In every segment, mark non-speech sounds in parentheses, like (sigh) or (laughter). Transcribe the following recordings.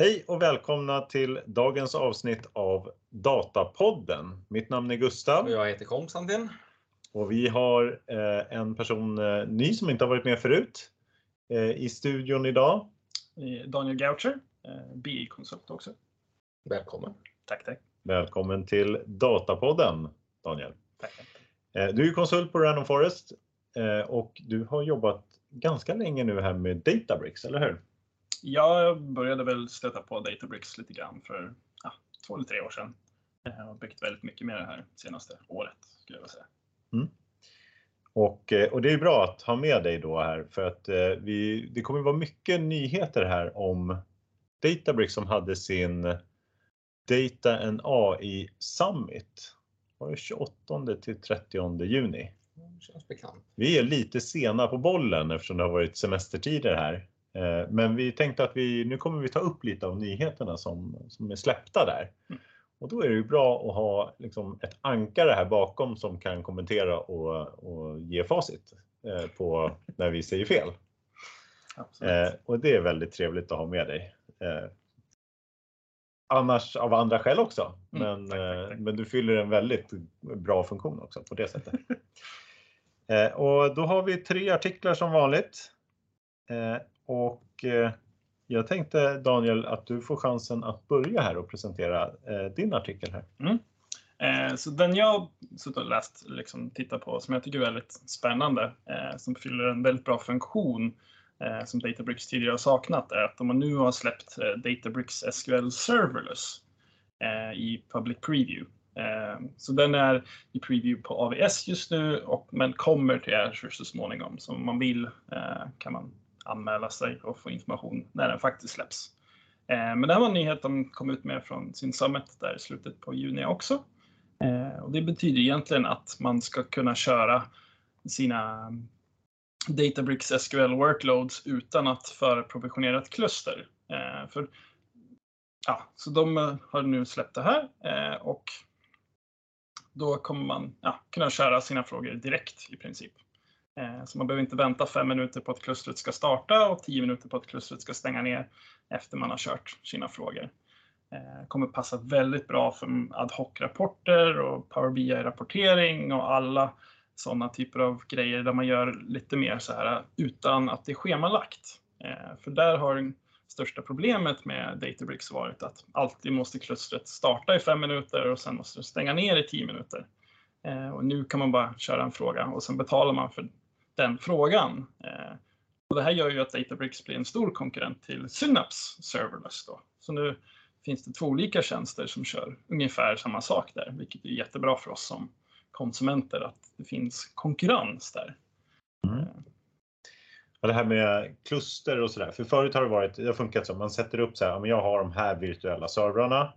Hej och välkomna till dagens avsnitt av Datapodden. Mitt namn är Gustav. Och jag heter Konstantin. Och vi har eh, en person eh, ny som inte har varit med förut eh, i studion idag. Daniel Gaucher, eh, BI-konsult också. Välkommen. Tack, tack. Välkommen till Datapodden Daniel. tack. Du är konsult på Random Forest och du har jobbat ganska länge nu här med Databricks, eller hur? Jag började väl stöta på Databricks lite grann för ja, två eller tre år sedan. Jag har byggt väldigt mycket med det här senaste året skulle jag säga. Mm. Och, eh, och det är bra att ha med dig då här för att eh, vi, det kommer vara mycket nyheter här om Databricks som hade sin Data and AI Summit. Var det 28 till 30 juni? Det känns bekant. Vi är lite sena på bollen eftersom det har varit semestertider här. Eh, Men vi tänkte att vi, nu kommer vi ta upp lite av nyheterna som, som är släppta där. Mm. Och då är det ju bra att ha liksom ett ankare här bakom som kan kommentera och, och ge facit eh, på när vi säger fel. Eh, och det är väldigt trevligt att ha med dig. Eh, annars av andra skäl också, Mm, men, tack, tack, tack. men du fyller en väldigt bra funktion också på det sättet. (laughs) och då har vi tre artiklar som vanligt. Och eh, jag tänkte Daniel att du får chansen att börja här och presentera eh, din artikel här. Mm. Eh, Så den jag suttit och läst, liksom tittat på, som jag tycker är väldigt spännande, eh, som fyller en väldigt bra funktion eh, som Databricks tidigare har saknat, är att de nu har släppt eh, Databricks SQL Serverless eh, i Public Preview. Eh, Så den är i preview på AVS just nu, och, men kommer till Azure så småningom. Så om man vill eh, kan man anmäla sig och få information när den faktiskt släpps. Eh, Men det här var en nyhet de kom ut med från sin summit där i slutet på juni också. Eh, Och det betyder egentligen att man ska kunna köra sina Databricks SQL workloads utan att förprovisionera ett kluster. Eh, För, ja, så de eh, har nu släppt det här eh, och då kommer man ja, kunna köra sina frågor direkt i princip. Eh, så man behöver inte vänta fem minuter på att klustret ska starta och tio minuter på att klustret ska stänga ner efter man har kört sina frågor. Det Kommer passa väldigt bra för ad hoc-rapporter och Power BI-rapportering och alla sådana typer av grejer där man gör lite mer så här eh, utan att det är schemalagt. För där har det största problemet med Databricks varit att alltid måste klustret starta i fem minuter och sen måste det stänga ner i tio minuter. Och nu kan man bara köra en fråga och sen betalar man för den frågan. Eh, och det här gör ju att Databricks blir en stor konkurrent till Synapse Serverless. Då. Så nu finns det två olika tjänster som kör ungefär samma sak där, vilket är jättebra för oss som konsumenter att det finns konkurrens där. Mm. Och det här med kluster och sådär. För förut har det varit, det har funkat så. Man sätter upp så här, men jag har de här virtuella servrarna.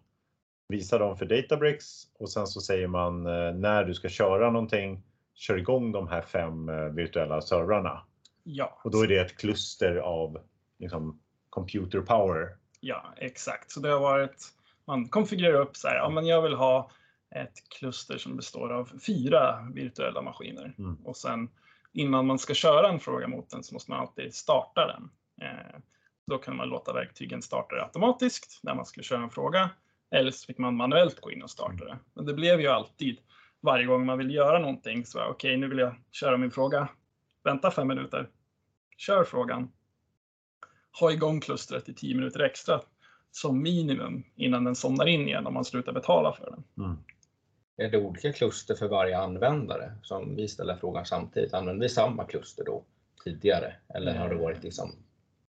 Visar dem för Databricks och sen så säger man eh, när du ska köra någonting. Kör igång de här fem eh, virtuella servrarna. Ja, Och då är det ett kluster av liksom, computer power. ja, exakt. Så det har varit, man konfigurerar upp så här, ja men jag vill ha ett kluster som består av fyra virtuella maskiner. Mm. Och sen innan man ska köra en fråga mot den så måste man alltid starta den. Eh, då kan man låta verktygen starta det automatiskt när man ska köra en fråga. Eller så fick man manuellt gå in och starta det. Men det blev ju alltid varje gång man vill göra någonting så okej, nu vill jag köra min fråga. Vänta fem minuter. Kör frågan. Ha igång klustret i tio minuter extra som minimum innan den somnar in igen om man slutar betala för den. Mm. Är det olika kluster för varje användare? Som vi ställer frågan samtidigt. Använder vi samma kluster då tidigare? Eller har det varit liksom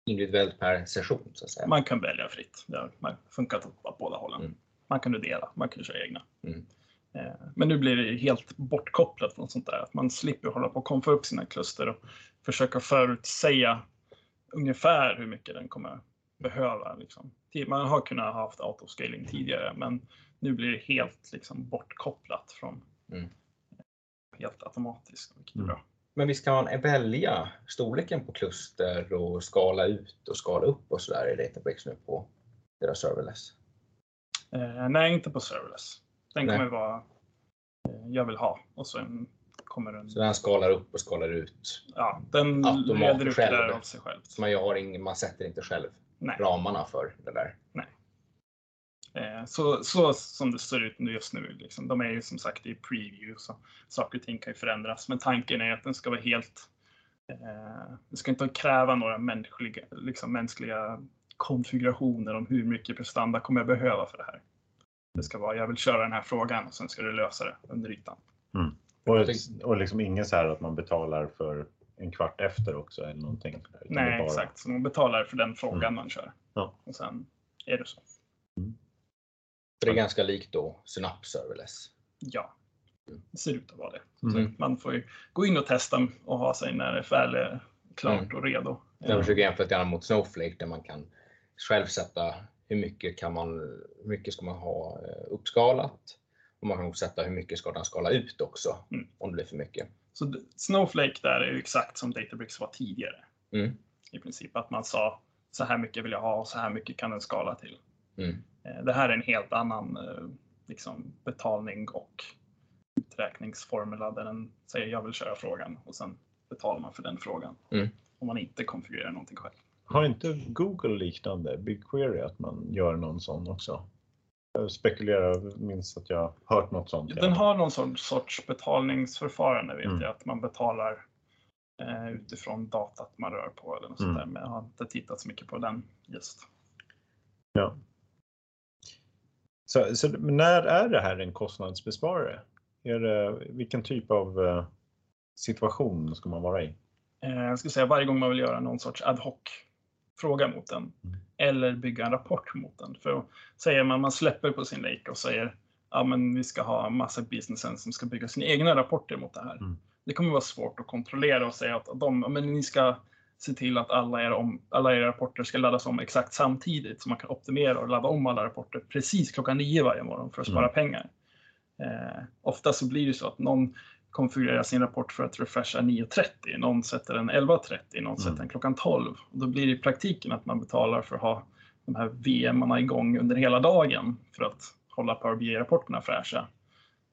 individuellt per session så att säga? Man kan välja fritt. Det har funkat åt båda hållen. Mm. Man kan dela, man kan köra egna. Mm. Eh, Men nu blir det helt bortkopplat från sånt där. Att man slipper hålla på och komma upp sina kluster och försöka förutsäga ungefär hur mycket den kommer behöva. Liksom. Man har kunnat ha haft autoscaling tidigare, men nu blir det helt liksom, bortkopplat från Mm. helt automatiskt, vilket är Mm. bra. Men visst kan man välja storleken på kluster och skala ut och skala upp och sådär i Databricks nu på deras serverless? Eh, nej, inte på serverless. Den Nej. kommer vara eh, jag vill ha och sen kommer den. Så den skalar upp och skalar ut. Ja, den leder upp det själv. där av sig själv. Så man, gör ing, man sätter inte själv. Nej. ramarna för det där. Eh, Så, så som det ser ut just nu, liksom, de är ju som sagt i preview så saker och ting kan ju förändras. Men tanken är att den ska vara helt, eh, det ska inte kräva några mänskliga, liksom mänskliga konfigurationer om hur mycket prestanda kommer jag behöva för det här. Det ska vara, jag vill köra den här frågan och sen ska du lösa det under ytan. Och, Jag och liksom ingen så här att man betalar för en kvart efter också eller någonting. Utan det Nej, bara- exakt. Så man betalar för den frågan Mm. man kör. Ja. Och sen är det så. För det är ganska likt då Synapse Serverless. Ja, det ser ut att vara det. Mm. Så man får ju gå in och testa och ha sig när det väl är klart Mm. och redo. Jag försöker jämföra lite grann mot Snowflake där man kan själv sätta hur mycket kan man, hur mycket ska man ha eh, uppskalat? Och man kan också sätta hur mycket ska den skala ut också Mm. om det blir för mycket. Så Snowflake där är ju exakt som Databricks var tidigare. Mm. I princip att man sa så här mycket vill jag ha och så här mycket kan den skala till. Mm. Eh, Det här är en helt annan eh, liksom, betalning och uträkningsformula där den säger jag vill köra frågan och sen betalar man för den frågan. Mm. Om man inte konfigurerar någonting själv. Har inte Google liknande BigQuery att man gör någon sån också? Jag spekulerar, minns att jag hört något sånt. Den har någon sorts, sorts betalningsförfarande vet Mm. jag, att man betalar eh, utifrån datat man rör på eller något Mm. sånt där. Men jag har inte tittat så mycket på den just. Ja. Så, så när är det här en kostnadsbesparare? Är det, vilken typ av eh, situation ska man vara i? Eh, jag skulle säga varje gång man vill göra någon sorts ad hoc fråga mot den Mm. eller bygga en rapport mot den. För säger man, man släpper på sin lake och säger ja, men vi ska ha massa businessen som ska bygga sina egna rapporter mot det här. Mm. Det kommer vara svårt att kontrollera och säga att de, men ni ska se till att alla era, om, alla era rapporter ska laddas om exakt samtidigt så man kan optimera och ladda om alla rapporter precis klockan nio varje morgon för att spara Mm. pengar. Eh, ofta så blir det så att någon konfigurerar sin rapport för att refresha 9.30, någon sätter den 11.30, någon sätter den klockan 12. Och då blir det i praktiken att man betalar för att ha de här VM-arna igång under hela dagen för att hålla Power BI-rapporterna fräscha.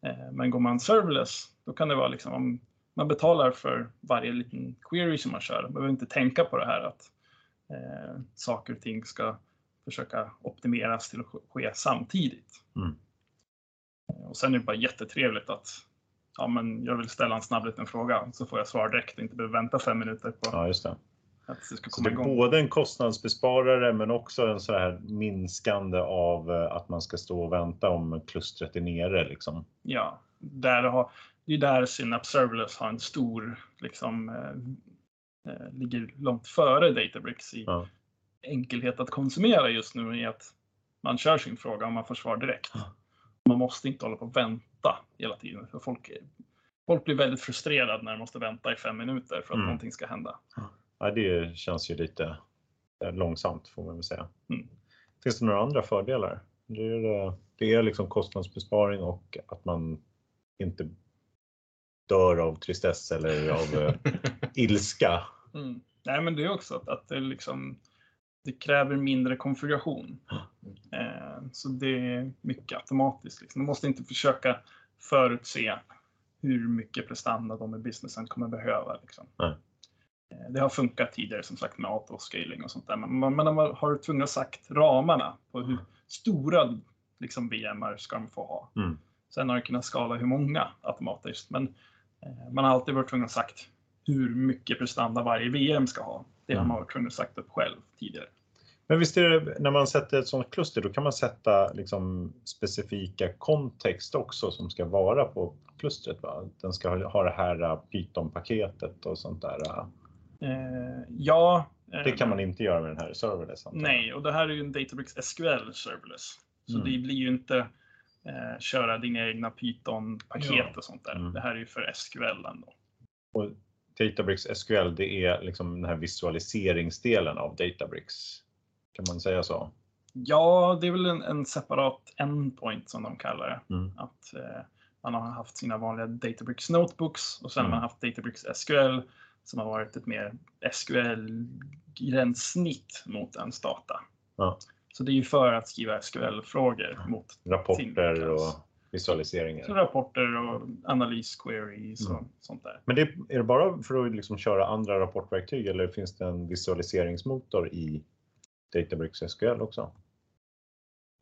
Eh, Men går man serverless, då kan det vara liksom om man betalar för varje liten query som man kör. Man behöver inte tänka på det här att eh, saker och ting ska försöka optimeras till att ske samtidigt. Mm. Eh, Och sen är det bara jättetrevligt att ja, men jag vill ställa en snabb liten fråga så får jag svar direkt och inte behöver vänta fem minuter på Ja, just det. att det ska Så komma det är igång. både en kostnadsbesparare men också en så här minskande av eh, att man ska stå och vänta om klustret är nere. Liksom. Ja, där har, det är där Synapse Serverless har en stor, liksom, eh, eh, ligger långt före Databricks i Ja. enkelhet att konsumera just nu i att man kör sin fråga och man får svar direkt. Ja. Man måste inte hålla på och vänta hela tiden. För folk, folk blir väldigt frustrerade när de måste vänta i fem minuter för att Mm. någonting ska hända. Ja, det känns ju lite eh, långsamt får man väl säga. Mm. Finns det några andra fördelar? Det är, eh, det är liksom kostnadsbesparing och att man inte dör av tristess eller av eh, (laughs) ilska. Mm. Nej, men det är också att, att det, liksom, det kräver mindre konfiguration. Så det är mycket automatiskt. Liksom. Man måste inte försöka förutse hur mycket prestanda de i businessen kommer behöva. Liksom. Eh, Det har funkat tidigare som sagt med autoscaling och sånt där. Men man, man har tvungen att sagt ramarna på hur stora liksom, VMar ska de få ha. Mm. Sen har det kunnat skala hur många automatiskt. Men eh, man har alltid varit tvungen att sagt hur mycket prestanda varje VM ska ha. Det har Mm. man varit tvungen att sagt upp själv tidigare. Men visst är det, när man sätter ett sådant kluster, då kan man sätta liksom specifika kontext också som ska vara på klustret. Va? Den ska ha- det här uh, Python-paketet och sånt där. uh. Eh, ja. eh, Det kan man inte göra med den här serverless. antar jag. Nej, och det här är ju en Databricks SQL serverless. Så Mm. det blir ju inte eh, köra dina egna Python-paket Ja. och sånt där. Mm. Det här är ju för SQL ändå. Och Databricks SQL, det är liksom den här visualiseringsdelen av Databricks. Kan man säga så? Ja, det är väl en, en separat endpoint som de kallar det. Mm. Att eh, man har haft sina vanliga Databricks notebooks och sen Mm. har man haft Databricks SQL som har varit ett mer SQL-gränssnitt mot ens data. Ja. Så det är ju för att skriva SQL-frågor mot Rapporter och Så visualiseringar. rapporter och analysqueries och Mm. sånt där. Men det, är det bara för att liksom köra andra rapportverktyg eller finns det en visualiseringsmotor i Databricks SQL också?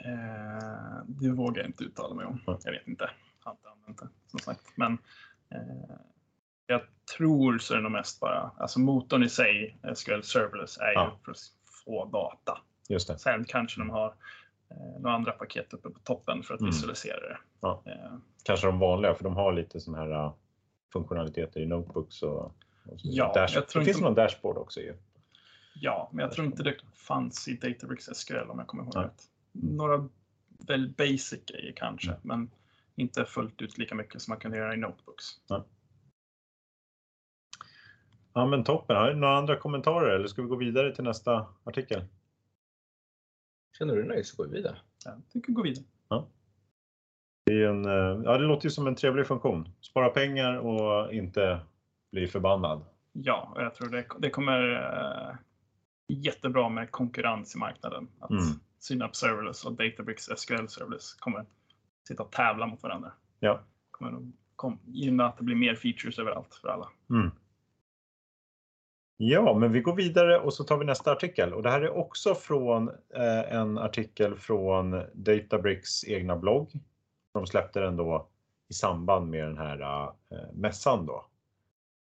Eh, det vågar jag inte uttala mig om. Mm. Jag vet inte. Jag har inte använt det som sagt. Men eh, jag tror så är det nog mest bara, alltså motorn i sig, SQL Serverless, är ju Ja. för att få data. Just det. Sen kanske de har eh, några andra paket uppe på toppen för att Mm. visualisera det. Ja. Eh, Kanske de vanliga, för de har lite sådana här uh, funktionaliteter i notebooks och, och. Ja, jag tror det finns inte- någon dashboard också ju. Ja, men jag tror inte det fanns i Databricks SQL om jag kommer ihåg Nej. rätt. Några väl basic grejer kanske, Mm. men inte fullt ut lika mycket som man kan göra i notebooks. Ja men toppen. Har du några andra kommentarer eller ska vi gå vidare till nästa artikel? Känner du dig nöjd så går vi vidare. Jag tycker gå vidare. Det, är en, eh, ja, det låter ju som en trevlig funktion. Spara pengar och inte bli förbannad. Ja, och jag tror det, det kommer eh, jättebra med konkurrens i marknaden. Att Mm. Synapse Serverless och Databricks SQL Serverless kommer sitta och tävla mot varandra. Ja. kommer nog kom, gynna att det blir mer features överallt för alla. Mm. Ja, men vi går vidare och så tar vi nästa artikel och det här är också från eh, en artikel från Databricks egna blogg. De släppte den då i samband med den här eh, mässan då.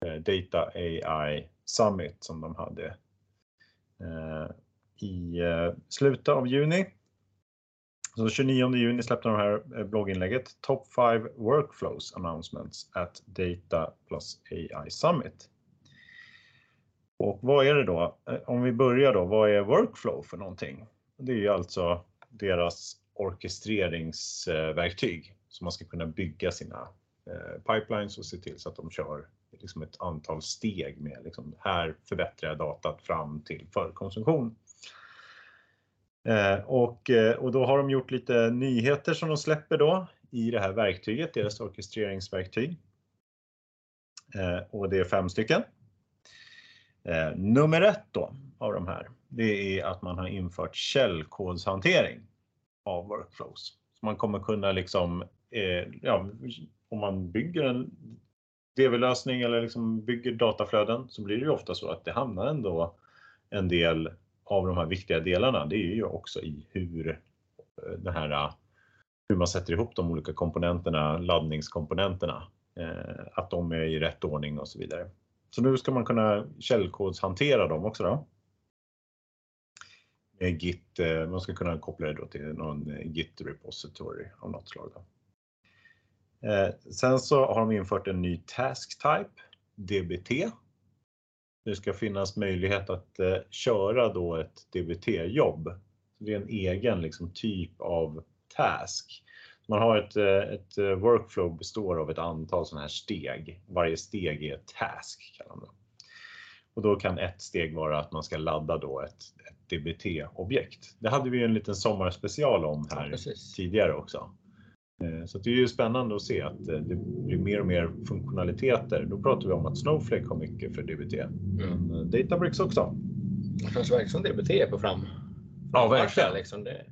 Eh, Data AI Summit som de hade Eh, i eh, slutet av juni. Så 29 juni släppte de här eh, blogginlägget Top 5 Workflows Announcements at Data plus AI Summit. Och vad är det då? Om vi börjar då, vad är workflow för någonting? Det är ju alltså deras orkestreringsverktyg som man ska kunna bygga sina pipelines och se till så att de kör liksom ett antal steg med liksom, här förbättrar jag datat fram till förkonsumtion. Eh, och, eh, och då har de gjort lite nyheter som de släpper då i det här verktyget, deras orkestreringsverktyg. Eh, och det är fem stycken. Eh, nummer ett då av de här, det är att man har infört källkodshantering av workflows. Så man kommer kunna liksom, eh, ja, om man bygger en DV-lösning eller liksom bygger dataflöden så blir det ju ofta så att det hamnar ändå en del av de här viktiga delarna. Det är ju också i hur eh, den här eh, hur man sätter ihop de olika komponenterna, laddningskomponenterna, eh, att de är i rätt ordning och så vidare. Så nu ska man kunna källkodshantera dem också då. Med Git, eh, man ska kunna koppla det då till någon eh, Git repository av något slag. Då. Eh, sen så har de infört en ny task type, DBT. Det ska finnas möjlighet att eh, köra då ett DBT-jobb. Det är en egen liksom, typ av task. Man har ett, eh, ett eh, workflow består av ett antal sådana här steg. Varje steg är ett task. Kallar man det. Och då kan ett steg vara att man ska ladda då ett, ett DBT-objekt. Det hade vi en liten sommarspecial om Ja, här precis. tidigare också. Eh, Så det är ju spännande att se att eh, det blir mer och mer funktionaliteter. Då pratar vi om att Snowflake har mycket för DBT. Men eh, Databricks också. Det känns verkligen som DBT är på fram. Ja, verkligen. Liksom det.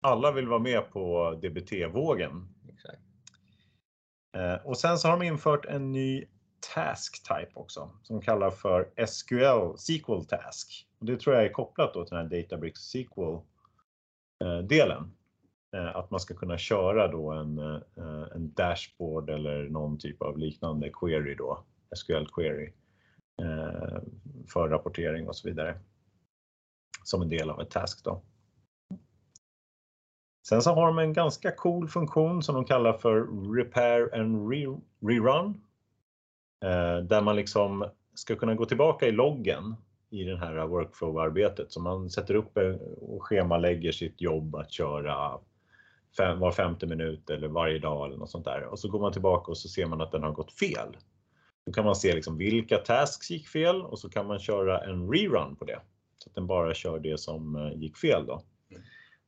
Alla vill vara med på DBT-vågen. Och sen så har de infört en ny task type också som de kallar för SQL SQL task. Och det tror jag är kopplat då till den här Databricks SQL delen. Eh, att man ska kunna köra då en, eh, en dashboard eller någon typ av liknande query då, SQL query eh, för rapportering och så vidare. Som en del av ett task då. Sen så har de en ganska cool funktion som de kallar för Repair and Re- Rerun. Där man liksom ska kunna gå tillbaka i loggen i det här workflow-arbetet. Så man sätter upp och schemalägger sitt jobb att köra fem, var femte minut eller varje dag eller något sånt där. Och så går man tillbaka och så ser man att den har gått fel. Då kan man se liksom vilka tasks gick fel och så kan man köra en rerun på det. Så att den bara kör det som eh, gick fel då.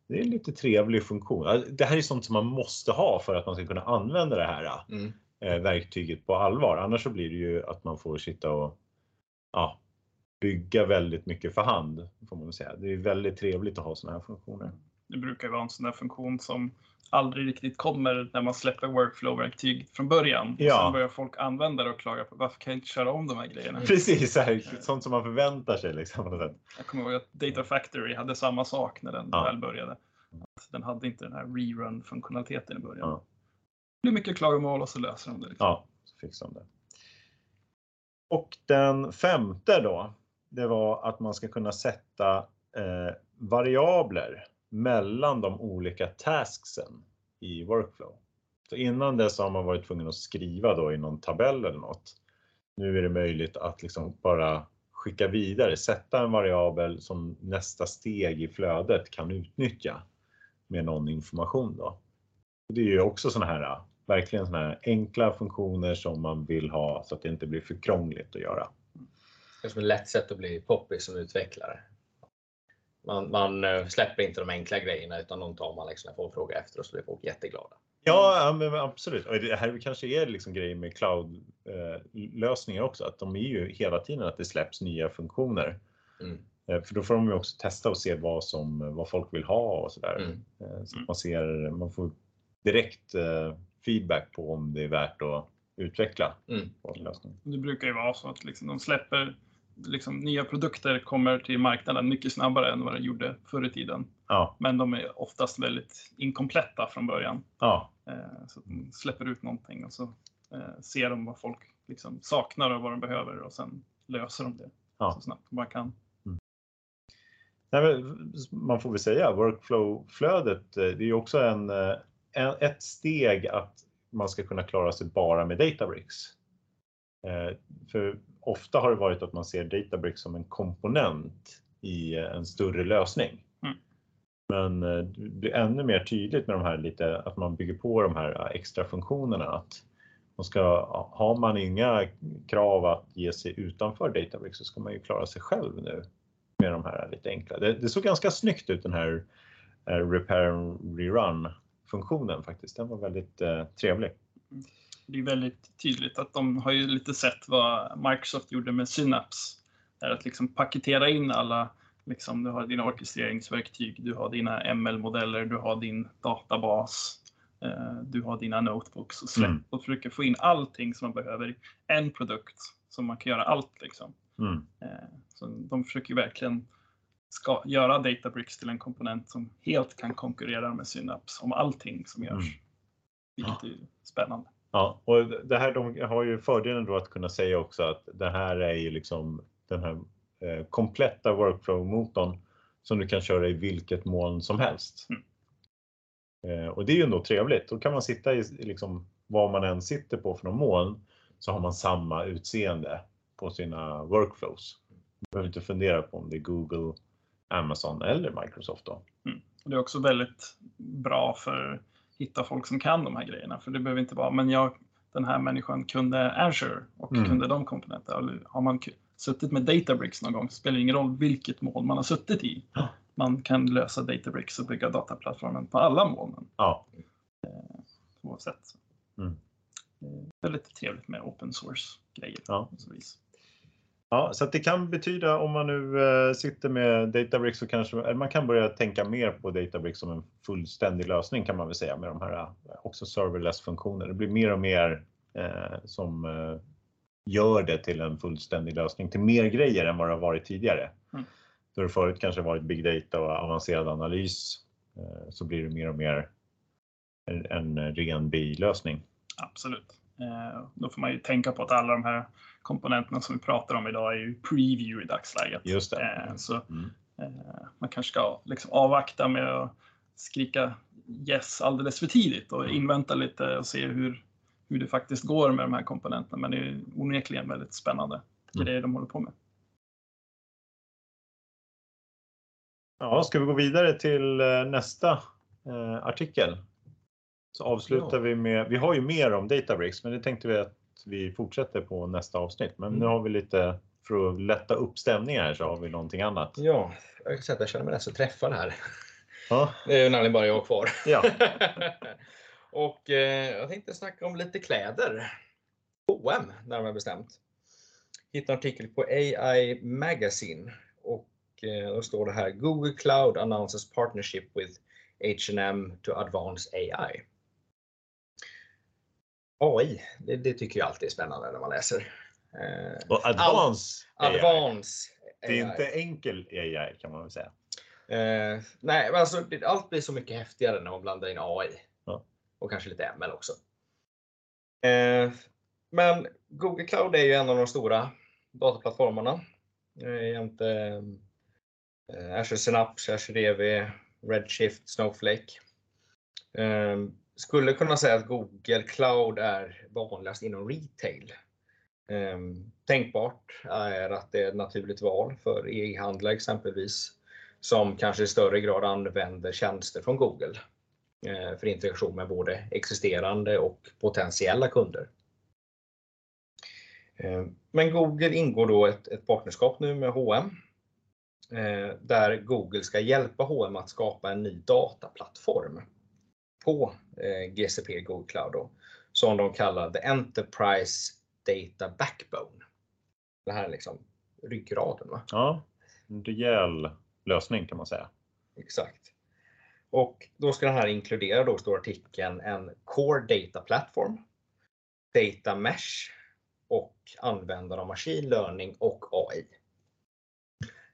Det är en lite trevlig funktion. Det här är sånt som man måste ha för att man ska kunna använda det här Mm. eh, verktyget på allvar. Annars så blir det ju att man får sitta och ja, bygga väldigt mycket för hand. Får man säga. Det är väldigt trevligt att ha såna här funktioner. Det brukar vara en sån där funktion som aldrig riktigt kommer när man släpper workflow-verktyg från början. Ja. Och sen börjar folk använda det och klaga på varför kan jag inte köra om de här grejerna. (laughs) Precis, här, sånt som man förväntar sig liksom. Jag kommer ihåg att Data Factory hade samma sak när den Ja. väl började. Den hade inte den här rerun-funktionaliteten i början. Ja. Det blir mycket klagomål och så löser de det. Liksom. Ja, så fixar de det. Och den femte då, det var att man ska kunna sätta eh, variabler mellan de olika tasksen i workflow. Så innan dess har man varit tvungen att skriva då i någon tabell eller något. Nu är det möjligt att liksom bara skicka vidare, sätta en variabel som nästa steg i flödet kan utnyttja med någon information då. Det är ju också sådana här, verkligen sådana här enkla funktioner som man vill ha så att det inte blir för krångligt att göra. Det är som ett lätt sätt att bli poppis som utvecklare. Man, man eh, släpper inte de enkla grejerna utan de tar man liksom när folk frågar efter och så blir folk jätteglada. Ja, men absolut. Och det här kanske är liksom grejer med cloud-lösningar också, att de är ju hela tiden att det släpps nya funktioner. Mm. Eh, För då får de ju också testa och se vad, som, vad folk vill ha och sådär. Mm. Eh, Så att man, ser, man får direkt eh, feedback på om det är värt att utveckla Mm. Det brukar ju vara så att liksom de släpper liksom, nya produkter kommer till marknaden mycket snabbare än vad det gjorde förr i tiden. Ja, Men de är oftast väldigt inkompletta från början. ja, Eh, Så de släpper ut någonting och så eh, ser de vad folk liksom saknar och vad de behöver och sen löser de det Ja. så snabbt de bara kan. Nej, men man får väl säga workflow-flödet, eh, det är också en, en, ett steg att man ska kunna klara sig bara med Databricks. För ofta har det varit att man ser Databricks som en komponent i eh, en större lösning. Mm. Men eh, det blir ännu mer tydligt med de här lite, att man bygger på de här eh, extra funktionerna. Att man ska, har man inga krav att ge sig utanför Databricks så ska man ju klara sig själv nu med de här lite enkla. Det, det såg ganska snyggt ut den här repair and rerun funktionen faktiskt. Den var väldigt eh, trevlig. Det är väldigt tydligt att de har ju lite sett vad Microsoft gjorde med Synapse. Det är att liksom paketera in alla, liksom, du har dina orkestreringsverktyg, du har dina ML-modeller, du har din databas, eh, du har dina notebooks och släpp Mm. och försöker få in allting som man behöver i en produkt så man kan göra allt. Liksom. Mm. Eh, Så de försöker verkligen ska göra Databricks till en komponent som helt kan konkurrera med Synapse om allting som görs. Mm. Vilket är spännande. Ja, och det här de har ju fördelen då att kunna säga också att det här är ju liksom den här eh, kompletta workflow-motorn som du kan köra i vilket moln som helst. Mm. Eh, och det är ju ändå trevligt. Då kan man sitta i liksom vad man än sitter på för någon moln så har man samma utseende på sina workflows. Man behöver inte fundera på om det är Google, Amazon eller Microsoft då. Och det är också väldigt bra för hitta folk som kan de här grejerna. För det behöver inte vara, men jag, den här människan kunde Azure och Mm. kunde de komponenterna. Har man suttit med Databricks någon gång så spelar det ingen roll vilket moln man har suttit i. Ja. Man kan lösa Databricks och bygga dataplattformen på alla molnen Ja, oavsett. Mm. Det är väldigt trevligt med open source-grejer. Ja. på så vis. Ja, så det kan betyda om man nu eh, sitter med Databricks så kanske man kan börja tänka mer på Databricks som en fullständig lösning kan man väl säga med de här eh, också serverless funktioner. Det blir mer och mer eh, som eh, gör det till en fullständig lösning till mer grejer än vad det har varit tidigare. Mm. Då det förut kanske varit big data och avancerad analys eh, så blir det mer och mer en, en ren BI-lösning. Absolut. Då får man ju tänka på att alla de här komponenterna som vi pratar om idag är ju preview i dagsläget. Just det. Eh, Så Mm. eh, man kanske ska liksom avvakta med att skrika yes alldeles för tidigt och invänta lite och se hur, hur det faktiskt går med de här komponenterna. Men det är onekligen väldigt spännande Mm. grejer de håller på med. Ja, ska vi gå vidare till eh, nästa eh, artikel? Så avslutar Ja. vi med, vi har ju mer om Databricks, men det tänkte vi att vi fortsätter på nästa avsnitt. Men nu Mm. har vi lite, för att lätta upp stämningen här så har vi någonting annat. Ja, jag kan säga att jag känner mig så träffad här. Ja, (laughs) Det är nämligen bara jag kvar. ja. (laughs) och eh, jag tänkte snacka om lite kläder. H&M närmare bestämt. Hittade en artikel på AI Magazine och eh, då står det här Google Cloud announces partnership with H&M to advance AI. AI, det, det, tycker jag alltid är spännande när man läser. Eh, och advance All, AI. Advance AI. Det är inte enkel AI kan man väl säga. Eh, nej, men alltså, allt blir så mycket häftigare när man blandar in AI. Ja. Och kanske lite ML också. Eh, men Google Cloud är ju en av de stora dataplattformarna. Eh, jämte eh, Azure Synapse, Azure DB, Redshift, Snowflake. Skulle kunna säga att Google Cloud är vanligast inom retail. Ehm, tänkbart är att det är ett naturligt val för e-handlare exempelvis som kanske i större grad använder tjänster från Google eh, för integration med både existerande och potentiella kunder. Ehm, men Google ingår då ett, ett partnerskap nu med H&M där Google ska hjälpa H&M att skapa en ny dataplattform på GCP Google Cloud då, som de kallar The Enterprise Data Backbone. Det här är liksom ryggraden. Va? Ja, en rejäl lösning kan man säga. Exakt. Och då ska den här inkludera, då står artikeln, en Core Data Platform, Data Mesh och användare av machine learning och AI.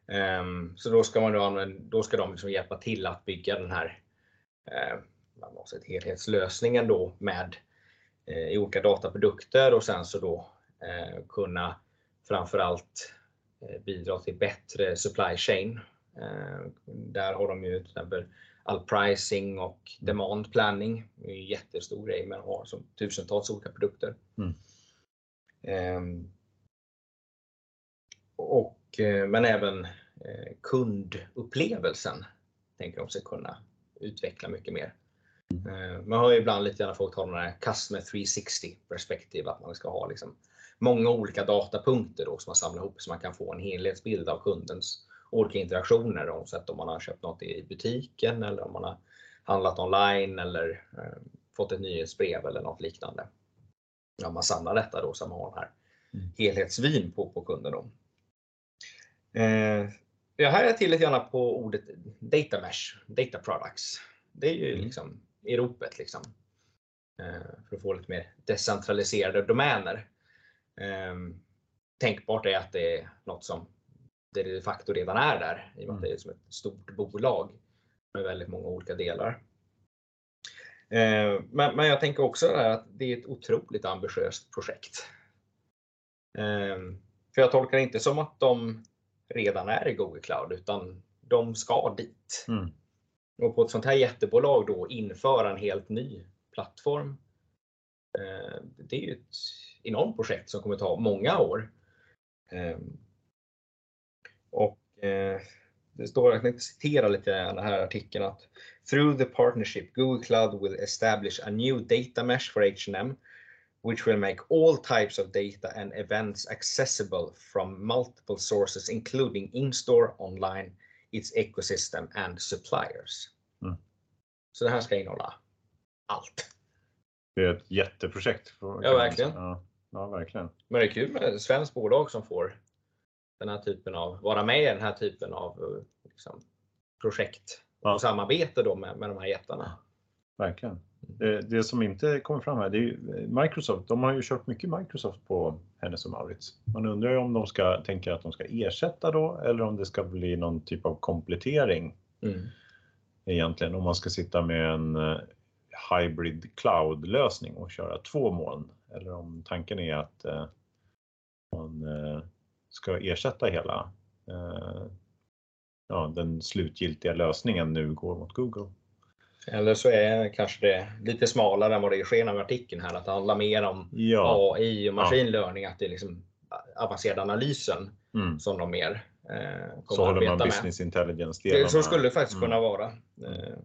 Um, ehm, så då ska, man då, använda, då ska de liksom hjälpa till att bygga den här uh, helhetslösningen då med uh, i olika dataprodukter och sen så då uh, kunna framförallt bidra till bättre supply chain. Där har de ju till exempel all pricing och demand planning. Det är en jättestor grej men har som tusentals olika produkter. Mm. Ehm, och, eh, men även eh, kundupplevelsen tänker de sig kunna utveckla mycket mer. Mm. Ehm, man har ju ibland lite grann folk har den här Customer 360 perspektiv, att man ska ha liksom många olika datapunkter då, som man samlar ihop så man kan få en helhetsbild av kundens olika interaktioner. Oavsett om man har köpt något i butiken eller om man har handlat online eller eh, fått ett nyhetsbrev eller något liknande ja, man samlar detta då så man har den här mm. helhetsvyn på, på kunden. Då. Eh, jag hajar till lite grann på ordet data mesh, data products. Det är ju mm. liksom i ropet liksom. Eh, för att få lite mer decentraliserade domäner. Ehm, tänkbart är att det är något som det de facto redan är där i och med att det är som ett stort bolag med väldigt många olika delar. Ehm, men, men jag tänker också att det är ett otroligt ambitiöst projekt. Ehm, för jag tolkar det inte som att de redan är i Google Cloud utan de ska dit. Mm. Och på ett sånt här jättebolag då införa en helt ny plattform. Eh, det är ju ett enormt projekt som kommer ta många år. Ehm, och eh, det står, jag tänkte citera lite den här artikeln att Through the partnership, Google Cloud will establish a new data mesh for H&M which will make all types of data and events accessible from multiple sources including in-store, online, its ecosystem and suppliers. Mm. Så det här ska innehålla allt. Det är ett jätteprojekt. Ja, verkligen. Ja, ja, verkligen. Men det är kul med ett svenskt bolag som får den här typen av, vara med i den här typen av liksom, projekt ja. och samarbete då med, med de här jättarna. Verkligen. Det, det, som inte kommer fram här, det är ju Microsoft. De har ju kört mycket Microsoft på Hennes och Mauritz. Man undrar ju om de ska tänka att de ska ersätta då eller om det ska bli någon typ av komplettering. Mm. Egentligen om man ska sitta med en eh, hybrid cloud lösning och köra två moln eller om tanken är att eh, man eh, ska ersätta hela eh, ja, den slutgiltiga lösningen nu går mot Google. Eller så är kanske det lite smalare än vad det är sken av artikeln här, att det handlar mer om ja. AI och maskinlärning, ja. att det är liksom avancerad analysen mm. som de mer eh, Så håller man business med. intelligence det, Så skulle det faktiskt mm. kunna vara. Eh.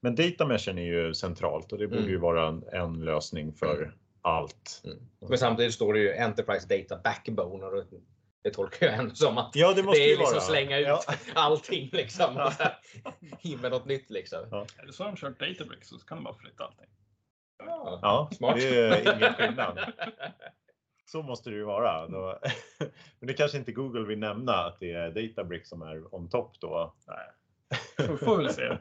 Men data meshen är ju centralt och det borde mm. ju vara en, en lösning för mm. allt. Mm. Men samtidigt står det ju Enterprise Data Backbone och det tolkar jag ändå som att ja, det, måste det är liksom vara. slänga ut ja. allting liksom. Ja. in med något nytt liksom. Ja. Eller så har de kört Databricks så kan de bara flytta allting. Ja, ja smart. det är ingen skillnad. Så måste det ju vara. Då, (laughs) men det kanske inte Google vill nämna att det är Databricks som är on top då. Nej. Får, vi se.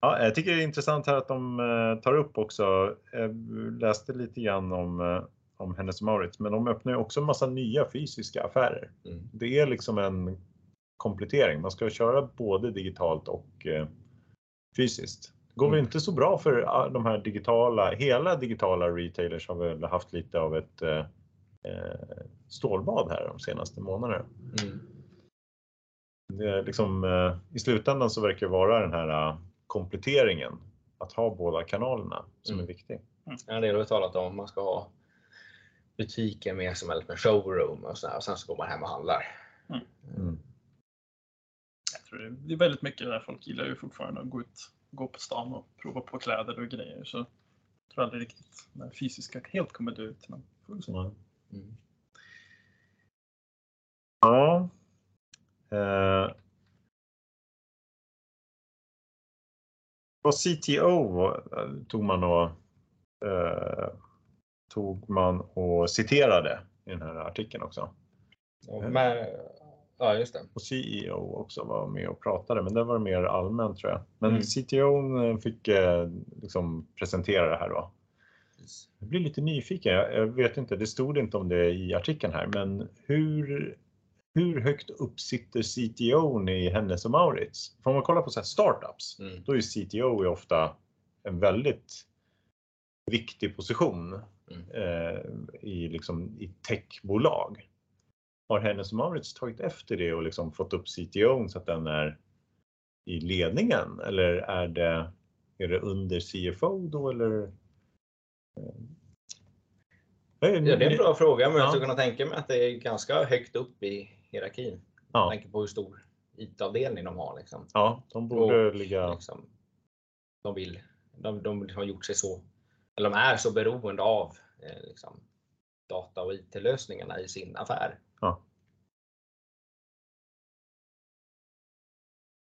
Ja, jag tycker det är intressant här att de eh, tar upp också, jag läste lite grann om, eh, om Hennes Mauritz, men de öppnar ju också en massa nya fysiska affärer. Mm. Det är liksom en komplettering. Man ska köra både digitalt och eh, fysiskt. Det går väl Mm. inte så bra för ah, de här digitala, hela digitala retailers har väl haft lite av ett eh, eh, stålbad här de senaste månaderna. Mm. Det är liksom, eh, I slutändan så verkar det vara den här eh, kompletteringen, att ha båda kanalerna som Mm. är viktig. En del har vi talat om, man ska ha butiken med som en showroom och, så här, och sen så går man hem och handlar. Mm. Jag tror det- är väldigt mycket där folk gillar ju fortfarande att gå ut, gå på stan och prova på kläder och grejer. Så jag tror aldrig riktigt det fysiska helt kommer dö ut. Men får. Mm. Ja. Eh. Och CTO eh, tog man och eh, tog man och citerade i den här artikeln också. Och med, ja, just det. Och CEO också var med och pratade, men det var mer allmänt tror jag. Men Mm. CTO fick eh, liksom presentera det här då. Jag blir lite nyfiken. Jag, vet inte, det stod inte om det i artikeln här, men hur, hur högt upp sitter CTO i Hennes och Mauritz? Får man kolla på så här startups, Mm. då är CTO ofta en väldigt viktig position eh, i, liksom, i techbolag. Har Hennes och Mauritz tagit efter det och liksom fått upp CTO så att den är i ledningen eller är det, är det under CFO då eller? Eh, Ja, det är en bra fråga, men Ja. jag skulle kunna tänka mig att det är ganska högt upp i hierarkin. Med Ja, tanke på hur stor IT-avdelning de har. Liksom. ja, de borde ligga. Liksom, de vill, de, de har gjort sig så, eller de är så beroende av eh, liksom, data och IT-lösningarna i sin affär.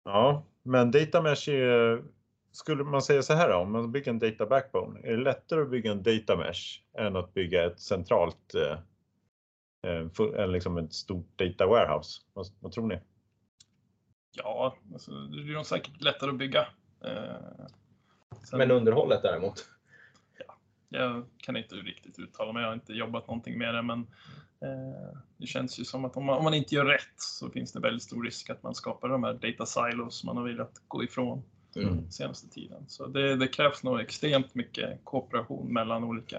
Ja, men data mesh är, skulle man säga så här då, om man bygger en data backbone, är det lättare att bygga en data mesh än att bygga ett centralt, eh, eh, eller liksom ett stort data warehouse? Vad, vad tror ni? Ja, alltså, det är nog säkert lättare att bygga. Eh, sen- Men underhållet däremot. Jag kan inte riktigt uttala mig, jag har inte jobbat någonting med det, men eh, det känns ju som att om man, om man inte gör rätt så finns det väldigt stor risk att man skapar de här data silos man har velat gå ifrån Mm. senaste tiden. Så det, det krävs nog extremt mycket kooperation mellan olika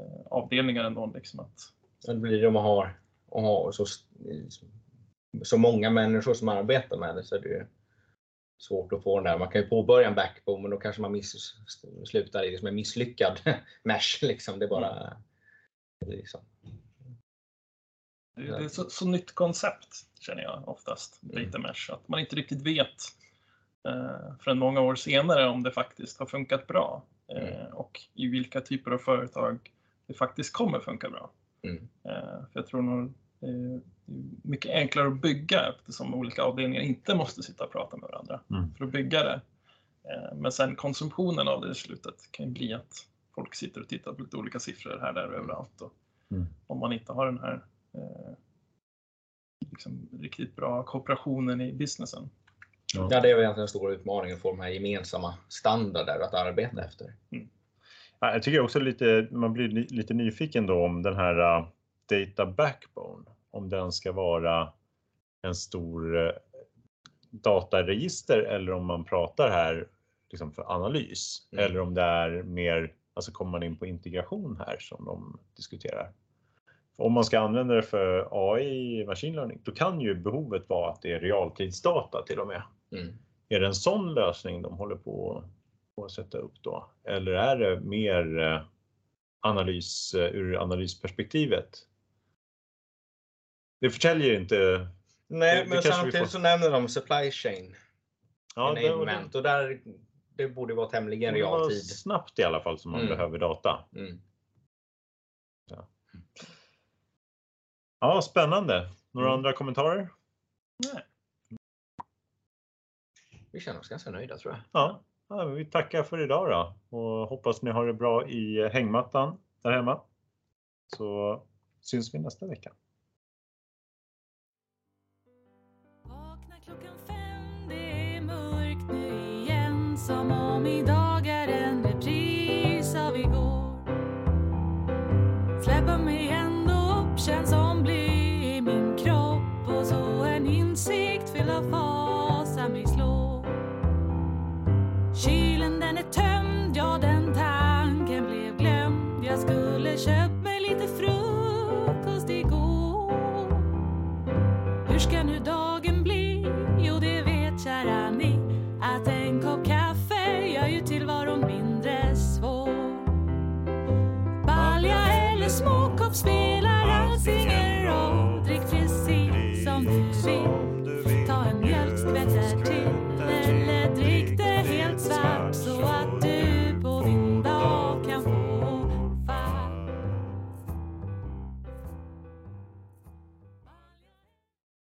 eh, avdelningar ändå. Liksom att, Det blir det om man har, och har så, så många människor som arbetar med det så är det ju svårt att få den där. Man kan ju påbörja en backbone men då kanske man miss, slutar i liksom en misslyckad (laughs) mesh. Liksom. Det är bara är liksom, det, är så, så nytt koncept känner jag oftast, Mm. data mesh, att man inte riktigt vet eh, förrän många år senare om det faktiskt har funkat bra eh, Mm. och i vilka typer av företag det faktiskt kommer funka bra. Mm. Eh, för jag tror nog är mycket enklare att bygga eftersom olika avdelningar inte måste sitta och prata med varandra Mm. för att bygga det. Eh, men sen konsumtionen av det i slutet kan ju bli att folk sitter och tittar på lite olika siffror här, där och överallt. Och Mm. Om man inte har den här eh, liksom, riktigt bra kooperationen i businessen. ja, det är väl egentligen den stora utmaningen att få de här gemensamma standarder att arbeta efter. Ja, Jag tycker också lite, man blir li- lite nyfiken då om den här uh, data backbone, om den ska vara en stor uh, dataregister eller om man pratar här liksom för analys Mm. eller om det är mer, alltså kommer man in på integration här som de diskuterar. Om man ska använda det för AI, machine learning, då kan ju behovet vara att det är realtidsdata till och med. Mm. Är det en sån lösning de håller på att sätta upp då? Eller är det mer eh, analys eh, ur analysperspektivet? Det förtäljer ju inte. Nej, Det- det men vi samtidigt får- så nämner de supply chain Ja, det, och där det borde vara tämligen det realtid. snabbt i alla fall som man Mm. behöver data. Mm. Ja, spännande. Några Mm. andra kommentarer? Nej. Vi känner oss ganska nöjda tror jag. Ja, ja vi tackar för idag då och hoppas ni har det bra i hängmattan där hemma. Så syns vi nästa vecka. Som om idag är en repris av igår.